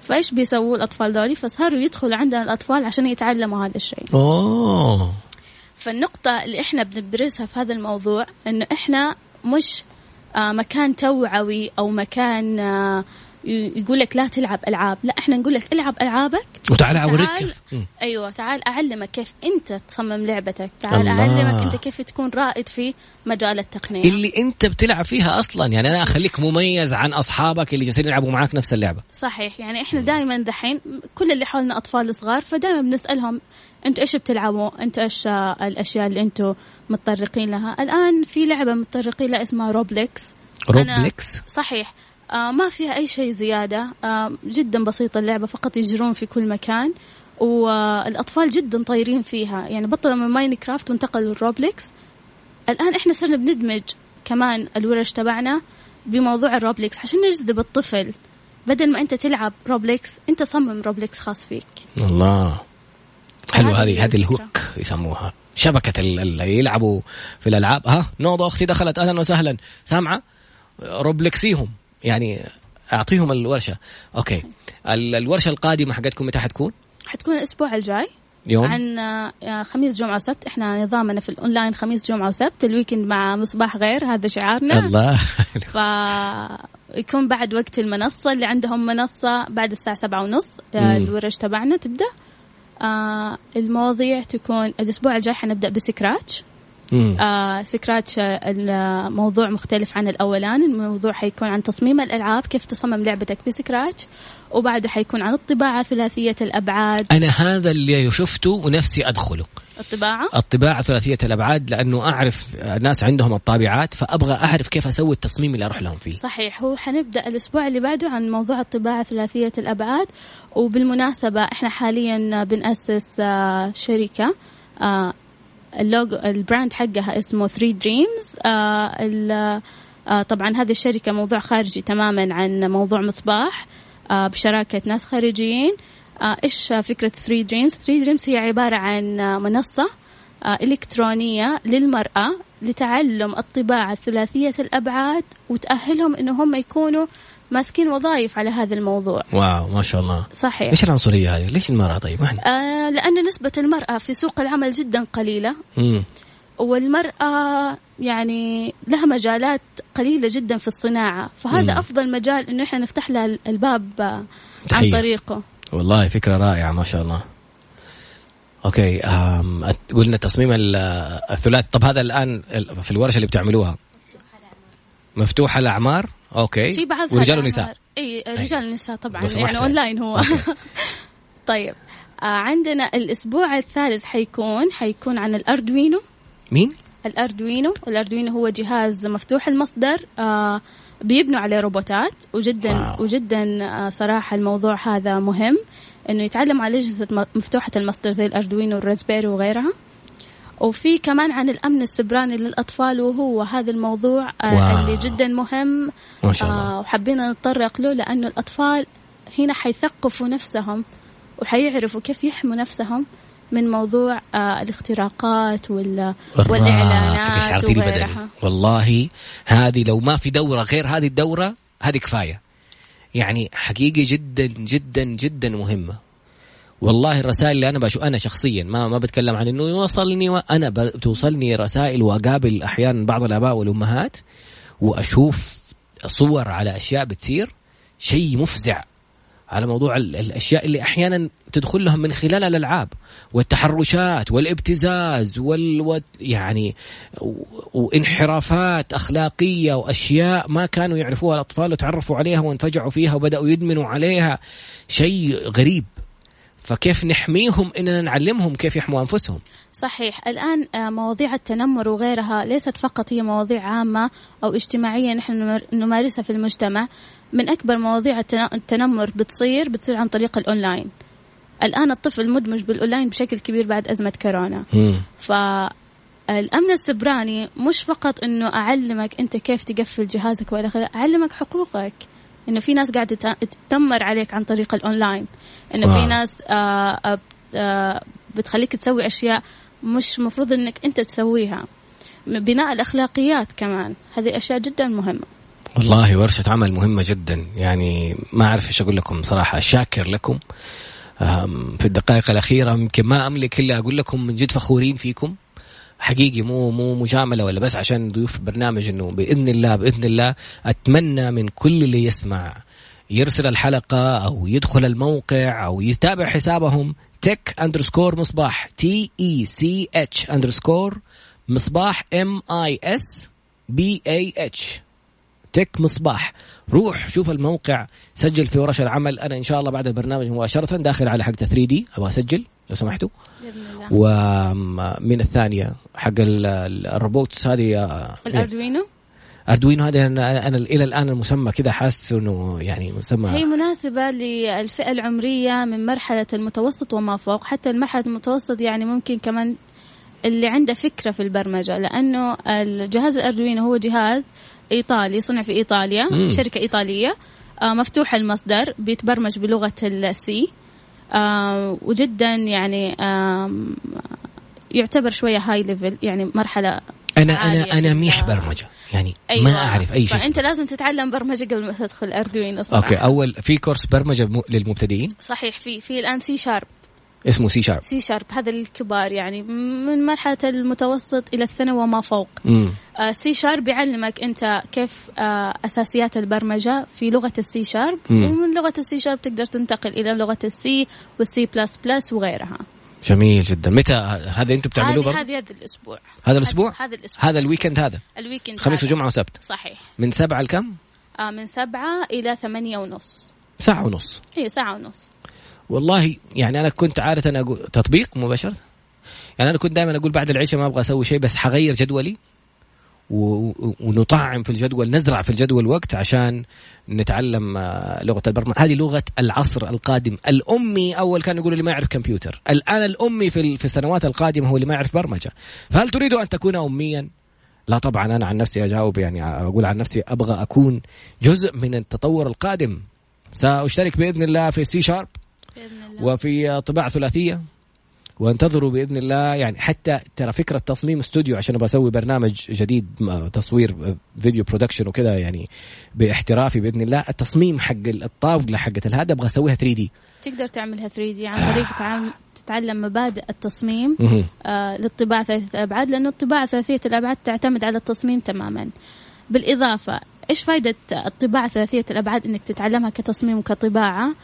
فإيش بيسووا الأطفال دولي؟ فصاروا يدخلوا عندنا الأطفال عشان يتعلموا هذا الشيء. أوه. فالنقطة اللي إحنا بنبرزها في هذا الموضوع إنه إحنا مش آه مكان توعوي أو مكان آه يقول لك لا تلعب ألعاب. لا إحنا نقول لك العب ألعابك. وتعال أوريك أيوه تعال أعلمك كيف أنت تصمم لعبتك. تعال الله. أعلمك أنت كيف تكون رائد في مجال التقنية. اللي أنت بتلعب فيها أصلا. يعني أنا أخليك مميز عن أصحابك اللي جالسين يلعبوا معاك نفس اللعبة. صحيح. يعني إحنا دائما دحين كل اللي حولنا أطفال صغار فدائما بنسألهم أنتوا إيش بتلعبوا؟ أنتوا إيش الأشياء اللي أنتوا متطرقين لها؟ الآن في لعبة متطرقين لها اسمها Roblox Roblox صحيح. آه ما فيها أي شيء زيادة. آه جدا بسيطة اللعبة فقط يجرون في كل مكان. والأطفال جدا طايرين فيها. يعني بطلوا من Minecraft وانتقلوا لل Roblox الآن إحنا صرنا بندمج كمان الورش تبعنا بموضوع ال Roblox عشان نجذب الطفل. بدل ما أنت تلعب Roblox أنت صمم Roblox خاص فيك. الله. حلو هذه هذه ال hook يسموها. شبكة اللي يلعبوا في الألعاب. ها نوضة أختي دخلت. أهلا وسهلا. سامعة؟ Roblox يهم يعني أعطيهم الورشة. okay. الورشة القادمة حقتكم متى حتكون؟ حتكون الأسبوع الجاي. يوم؟ عن آه، خميس جمعة وسبت إحنا نظامنا في الاونلاين خميس جمعة وسبت. ال weekend مع مصباح غير هذا شعارنا. الله. ف يكون بعد وقت المنصة اللي عندهم منصة بعد الساعة سبعة ونص آه، الورش تبعنا تبدأ. آه المواضيع تكون الأسبوع الجاي حنبدأ ب Scratch. آه Scratch الموضوع مختلف عن الأولان. الموضوع حيكون عن تصميم الألعاب كيف تصمم لعبتك ب Scratch. وبعده حيكون عن الطباعة ثلاثية الأبعاد. أنا هذا اللي شفته ونفسي أدخله. الطباعة؟ الطباعة ثلاثية الأبعاد لأنه أعرف ناس عندهم الطابعات فأبغى أعرف كيف أسوي التصميم اللي أروح لهم فيه. صحيح. هو حنبدأ الأسبوع اللي بعده عن موضوع الطباعة ثلاثية الأبعاد. وبالمناسبة إحنا حاليا بنأسس آه، شركة آه، ال logo ال brand حقها اسمه 3 Dreams آه آه طبعا هذه الشركة موضوع خارجي تماما عن موضوع مصباح آه بشراكة ناس خارجيين. إيش فكرة 3 Dreams 3 Dreams هي عبارة عن منصة إلكترونية للمرأة لتعلم الطباعة ثلاثية الأبعاد وتأهلهم إنه هم يكونوا ماسكين وظائف على هذا الموضوع. واو ما شاء الله. صحيح. إيش العنصرية هذه؟ ليش المرأة طيب؟ إحنا آه لأن نسبة المرأة في سوق العمل جدا قليلة. مم. والمرأة يعني لها مجالات قليلة جدا في الصناعة. فهذا مم. أفضل مجال إنه إحنا نفتح لها الباب عن طريقه. والله فكرة رائعة ما شاء الله. okay قلنا تصميم الثلاثي. طب هذا الآن في الورشة اللي بتعملوها. مفتوحة الأعمار؟ okay. في بعض ورجال ونساء. إي رجال ونساء طبعا يعني اونلاين هو. *laughs* طيب. آه عندنا الأسبوع الثالث حيكون حيكون عن ال Arduino. مين؟ ال Arduino. ال Arduino هو جهاز مفتوح المصدر آه بيبنوا عليه روبوتات. وجدا wow. وجدا آه صراحة الموضوع هذا مهم إنه يتعلم على أجهزة مفتوحة المصدر زي الأردوينو والرازبيري وغيرها. وفي كمان عن الأمن السبراني للأطفال وهو هذا الموضوع آه اللي جدا مهم. ما شاء الله. آه وحبينا نتطرق له لأنه الأطفال هنا حيثقفوا نفسهم وحيعرفوا كيف يحموا نفسهم من موضوع آه الاختراقات وال والإعلانات وغيرها. والله هذه لو ما في دورة غير هذه الدورة هذه كفاية. يعني حقيقه جدا جدا جدا مهمة. والله الرسائل اللي أنا بشوف أنا شخصيا ما ما بتكلم عن إنه يوصلني وأنا بتوصلني رسائل وأقابل أحيانا بعض الآباء والأمهات وأشوف صور على أشياء بتصير شيء مفزع على موضوع الأشياء اللي أحيانا تدخل لهم من خلال الألعاب والتحرشات والابتزاز وال يعني وانحرافات أخلاقية وأشياء ما كانوا يعرفوها الأطفال وتعرفوا عليها وانفجعوا فيها وبدأوا يدمنوا عليها شيء غريب. فكيف نحميهم إننا نعلمهم كيف يحموا أنفسهم؟ صحيح. الآن آه، مواضيع التنمر وغيرها ليست فقط هي مواضيع عامة أو اجتماعية نحن نمارسها في المجتمع. من أكبر مواضيع التنمر بتصير بتصير عن طريق الأونلاين. الآن الطفل مدمج بالأونلاين بشكل كبير بعد أزمة كورونا. فالامن السبراني مش فقط إنه أعلمك أنت كيف تقفل جهازك آخره أعلمك حقوقك. إنه في ناس قاعدة تتنمر عليك عن طريق الأونلاين. إنه في ناس آه، آآ آه، بتخليك تسوي أشياء مش مفروض إنك أنت تسويها. بناء الأخلاقيات كمان. هذه أشياء جدا مهمة. والله ورشة عمل مهمة جدا. يعني ما أعرف إيش أقول لكم صراحة. شاكر لكم. في الدقائق الأخيرة يمكن ما أملك إلا أقول لكم من جد فخورين فيكم. حقيقي مو مو مجاملة ولا بس عشان ضيوف برنامج إنه بإذن الله بإذن الله أتمنى من كل اللي يسمع يرسل الحلقة أو يدخل الموقع أو يتابع حسابهم tech underscore مصباح T E C H underscore مصباح M I S B A H تك مصباح. روح شوف الموقع سجل في ورش العمل. أنا إن شاء الله بعد البرنامج مباشرة داخل على حق 3 دي أبغى أسجل لو سمحتوا. ومن الثانية حق الروبوتس هذه آه، الأردوينو؟ أردوينو هذا أنا, أنا إلى الآن المسمى كذا حاسس إنه يعني مسمى. هي مناسبة للفئة العمرية من مرحلة المتوسط وما فوق. حتى المرحلة المتوسط يعني ممكن كمان اللي عنده فكرة في البرمجة. لأنه الجهاز الأردوينو هو جهاز إيطالي صنع في إيطاليا مم. شركة إيطالية. آه، مفتوح المصدر بيتبرمج بلغة ال C آه، وجدا يعني يعتبر شوية high level يعني مرحلة أنا أنا أنا مبح برمجه يعني أيوة. ما أعرف أي شيء. فأنت لازم تتعلم برمجة قبل ما تدخل Arduino صراحة. okay أول في كورس برمجة للمبتدئين؟ صحيح في في الآن C Sharp اسمه C Sharp C Sharp هذا الكبار يعني من مرحلة المتوسط إلى الثانوي وما فوق. آه C Sharp يعلمك أنت كيف آه أساسيات البرمجة في لغة ال C Sharp ومن لغة ال C Sharp تقدر تنتقل إلى لغة ال C وال C plus plus وغيرها. جميل جدا. متى هذا أنتم بتعملوه هذه هذا الأسبوع. هذا الأسبوع؟ هذا الأسبوع. هذا ال weekend هذا؟ ال weekend خميس وجمعة وسبت. صحيح. من سبعة لكم؟ آه من سبعة إلى ثمانية ونص. ساعة ونص. هي ساعة ونص. والله يعني أنا كنت عادة أقول تطبيق مباشر يعني أنا كنت دائما أقول بعد العشاء ما أبغى أسوي شيء بس حغير جدولي ونطعم في الجدول نزرع في الجدول وقت عشان نتعلم آه، لغة البرمجة. هذه لغة العصر القادم. الأمي أول كان يقولوا اللي ما يعرف كمبيوتر. الآن الأمي في في السنوات القادمة هو اللي ما يعرف برمجة. فهل تريد أن تكون اميا؟ لا طبعا أنا عن نفسي أجاوب يعني أقول عن نفسي أبغى أكون جزء من التطور القادم. سأشترك بإذن الله في سي شارب وفي طباعة ثلاثية وانتظروا بإذن الله يعني حتى ترى فكرة تصميم استوديو عشان أبغى أسوي برنامج جديد تصوير فيديو برودكشن وكذا يعني باحترافي بإذن الله. التصميم حق الطاولة حقت هذا أبغى أسويها 3 دي تقدر تعملها 3 دي عن طريق تتعلم مبادئ التصميم آه للطباعة ثلاثية الأبعاد لأنه الطباعة ثلاثية الأبعاد تعتمد على التصميم تماما. بالإضافة إيش فائده الطباعة ثلاثية الأبعاد إنك تتعلمها كتصميم وكطباعة؟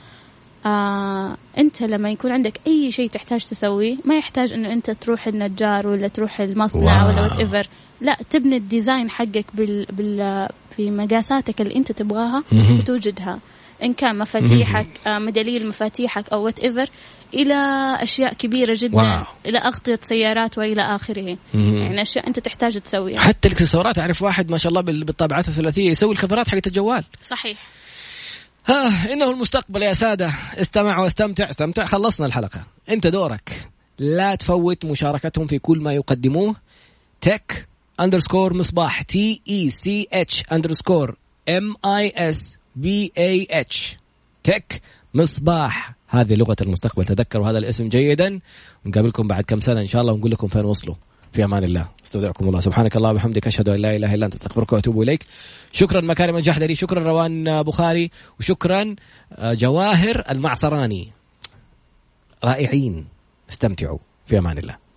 آه أنت لما يكون عندك أي شيء تحتاج تسويه ما يحتاج إنه أنت تروح النجار ولا تروح المصنع wow. ولا whatever لا تبني ال design حقك بال, بال بمقاساتك اللي أنت تبغاها وتوجدها. إن كان مفاتيحك آه ميدالية مفاتيحك أو whatever إلى أشياء كبيرة جدا wow. إلى أغطية سيارات وإلى آخره. يعني أشياء أنت تحتاج تسويها. حتى الاكسسوارات أعرف واحد ما شاء الله بالطابعات الثلاثية يسوي ال cover ات حقت الجوال. صحيح. ها إنه المستقبل يا سادة. استمع واستمتع. استمتع. خلصنا الحلقة. أنت دورك. لا تفوت مشاركتهم في كل ما يقدموه. Tech underscore مصباح. T E C H underscore M I S B A H Tech مصباح. هذه لغة المستقبل. تذكروا هذا الاسم جيدا. ونقابلكم بعد كم سنة إن شاء الله ونقول لكم فين وصلوا. في أمان الله. استودعكم الله. سبحانك الله وبحمدك أشهد أن لا إله إلا أنت أستغفرك وأتوب إليك. شكرا مكارم الجحدري شكرا روان بخاري وشكرا آه، جواهر المعصراني. رائعين. استمتعوا. في أمان الله.